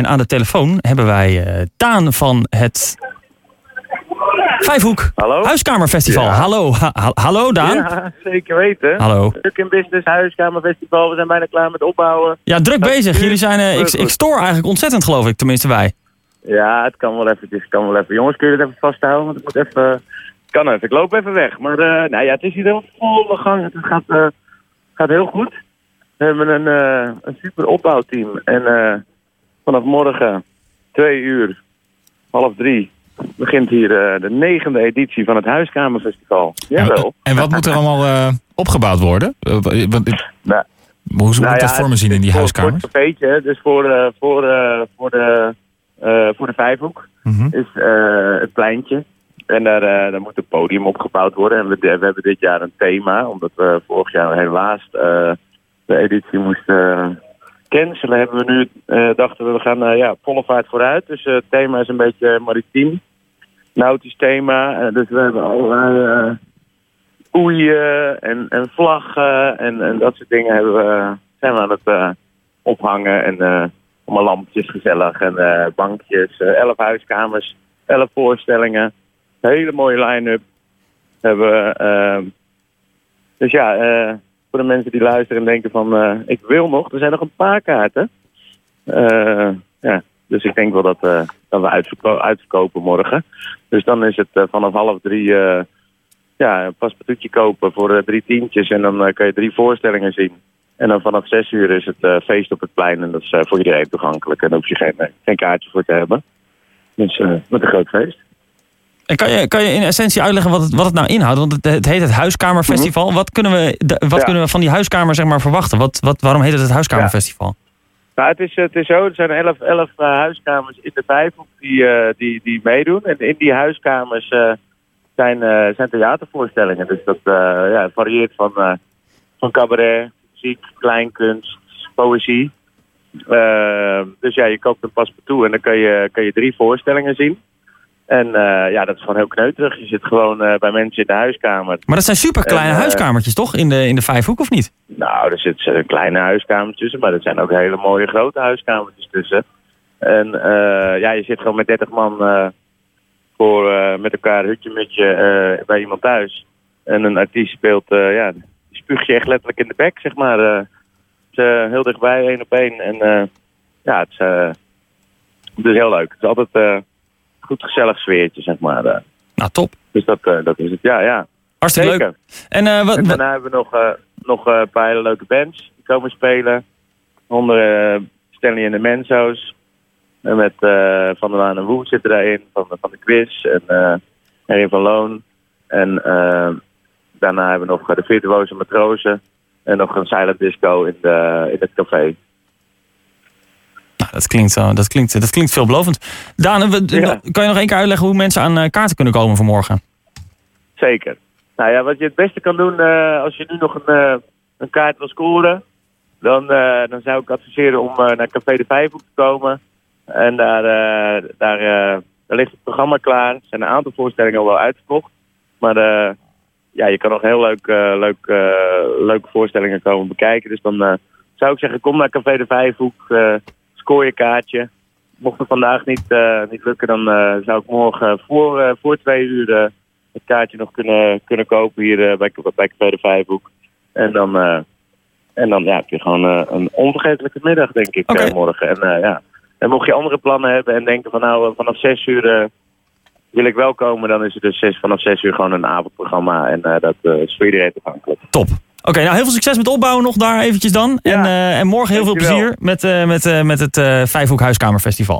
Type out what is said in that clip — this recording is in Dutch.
En aan de telefoon hebben wij uh, Daan van het Vijfhoek Hallo? Huiskamerfestival. Ja. Hallo, ha- ha- hallo Daan. Ja, Ja, zeker weten. Hallo. Druk in Business, Huiskamerfestival. We zijn bijna klaar met opbouwen. druk bezig. Jullie zijn, eh, ik, ik stoor eigenlijk ontzettend geloof ik, tenminste wij. Ja, het kan wel eventjes, het kan wel even. Jongens, kun je het even vasthouden? Want ik moet even... Kan even, ik loop even weg. Maar eh, nou ja, het is hier heel volle gang. Het gaat, eh, gaat heel goed. We hebben een, eh, een super opbouwteam. En eh, vanaf morgen, twee uur, half drie, begint hier eh, de negende editie van het Huiskamerfestival. Jawel. En wat moet er allemaal eh, opgebouwd worden? Eh, wat- Nou, hoe moet Nou dat ja, voor me zien in die? Voor het cafeetje, dus voor, voor, voor, de, voor de Vijfhoek Mhm. is het pleintje. En daar, daar moet een podium opgebouwd worden. En we, we hebben dit jaar een thema, omdat we vorig jaar helaas de editie moesten cancelen. Hebben we nu, eh, dachten we, we gaan eh, ja, volle vaart vooruit. Dus eh, het thema is een beetje maritiem, nautisch thema. Dus we hebben allerlei koeien en, en vlaggen en, en dat soort dingen hebben we, zijn we aan het ophangen. En allemaal lampjes gezellig en bankjes, elf huiskamers, elf voorstellingen. Hele mooie line-up hebben we. dus ja, voor de mensen die luisteren en denken van eh, ik wil nog, er zijn nog een paar kaarten. Eh, ja, dus ik denk wel dat, eh, dat we uitverko- uitverkopen morgen. Dus dan is het vanaf half drie ja, een paspartoutje kopen voor drie tientjes. En dan kan je drie voorstellingen zien. En dan vanaf zes uur is het feest op het plein. En dat is voor iedereen toegankelijk. En daar hoef je geen, geen kaartje voor te hebben. Dus met een groot feest. En kan je, kan je in essentie uitleggen wat het, wat het nou inhoudt? Want het, het heet het Huiskamerfestival. Wat, kunnen we, wat Mhm. Ja. kunnen we van die huiskamer zeg maar, verwachten? Wat, wat, waarom heet het het Huiskamerfestival? Nou, het is, het is zo, er zijn elf, elf eh, huiskamers in de Vijfhoek die, eh, die, die meedoen. En in die huiskamers eh, zijn, zijn theatervoorstellingen. Dus dat ja, varieert van, van cabaret, muziek, kleinkunst, poëzie. Dus ja, je koopt een paspartout en dan kan je, kan je drie voorstellingen zien. En eh, ja, dat is gewoon heel kneuterig. Je zit gewoon eh, bij mensen in de huiskamer. Maar dat zijn super kleine En, eh, huiskamertjes toch? In de, in de Vijfhoek of niet? Nou, er zitten kleine huiskamertjes tussen, maar er zijn ook hele mooie grote huiskamertjes tussen. En ja, je zit gewoon met 30 man voor, met elkaar hutje mutje eh, bij iemand thuis. En een artiest speelt, ja, die spuugt je echt letterlijk in de bek, zeg maar. eh, heel dichtbij, één op één. En ja, het is, het is heel leuk. Het is altijd goed gezellig sfeertje, zeg maar. eh. Nou, top. dus dat, eh, dat is het, ja, ja. Hartstikke Zeker. leuk. En eh, wat, En wat- daarna hebben we nog, nog een paar hele leuke bands die komen spelen. Onder Stanley en de Menzo's. En met Van der Laan en Woe zitten daarin. Van, de- van de quiz. En uh, Harry van Loon. En daarna hebben we nog de Virtuoze Matrozen. En nog een silent disco in, de, in het café. Dat, klinkt, eh, dat, klinkt, dat klinkt veelbelovend. Daan, we- Ja. kan je nog één keer uitleggen hoe mensen aan eh, kaarten kunnen komen voor morgen? Zeker. Nou ja, wat je het beste kan doen eh, als je nu nog een, een kaart wil scoren, dan, dan zou ik adviseren om naar Café de Vijfhoek te komen. En daar, daar, daar ligt het programma klaar. Er zijn een aantal voorstellingen al wel uitverkocht. Maar ja, je kan nog heel leuk, leuk, leuke voorstellingen komen bekijken. Dus dan zou ik zeggen, kom naar Café de Vijfhoek, scoor je kaartje. Mocht het vandaag niet, eh, niet lukken, dan eh, zou ik morgen voor, eh, voor twee uur het kaartje nog kunnen, kunnen kopen hier bij, bij Café de Vijfhoek. En dan, en dan ja, heb je gewoon een onvergetelijke middag, denk ik, morgen. En, ja. en mocht je andere plannen hebben en denken van nou, vanaf zes uur wil ik wel komen, dan is het dus zes, vanaf zes uur gewoon een avondprogramma. En dat eh, is voor iedereen toegankelijk. Top. Oké, nou heel veel succes met opbouwen nog daar eventjes dan. En, Ja. eh, en morgen heel veel plezier met, eh, met, eh, met het Vijfhoek Huiskamerfestival.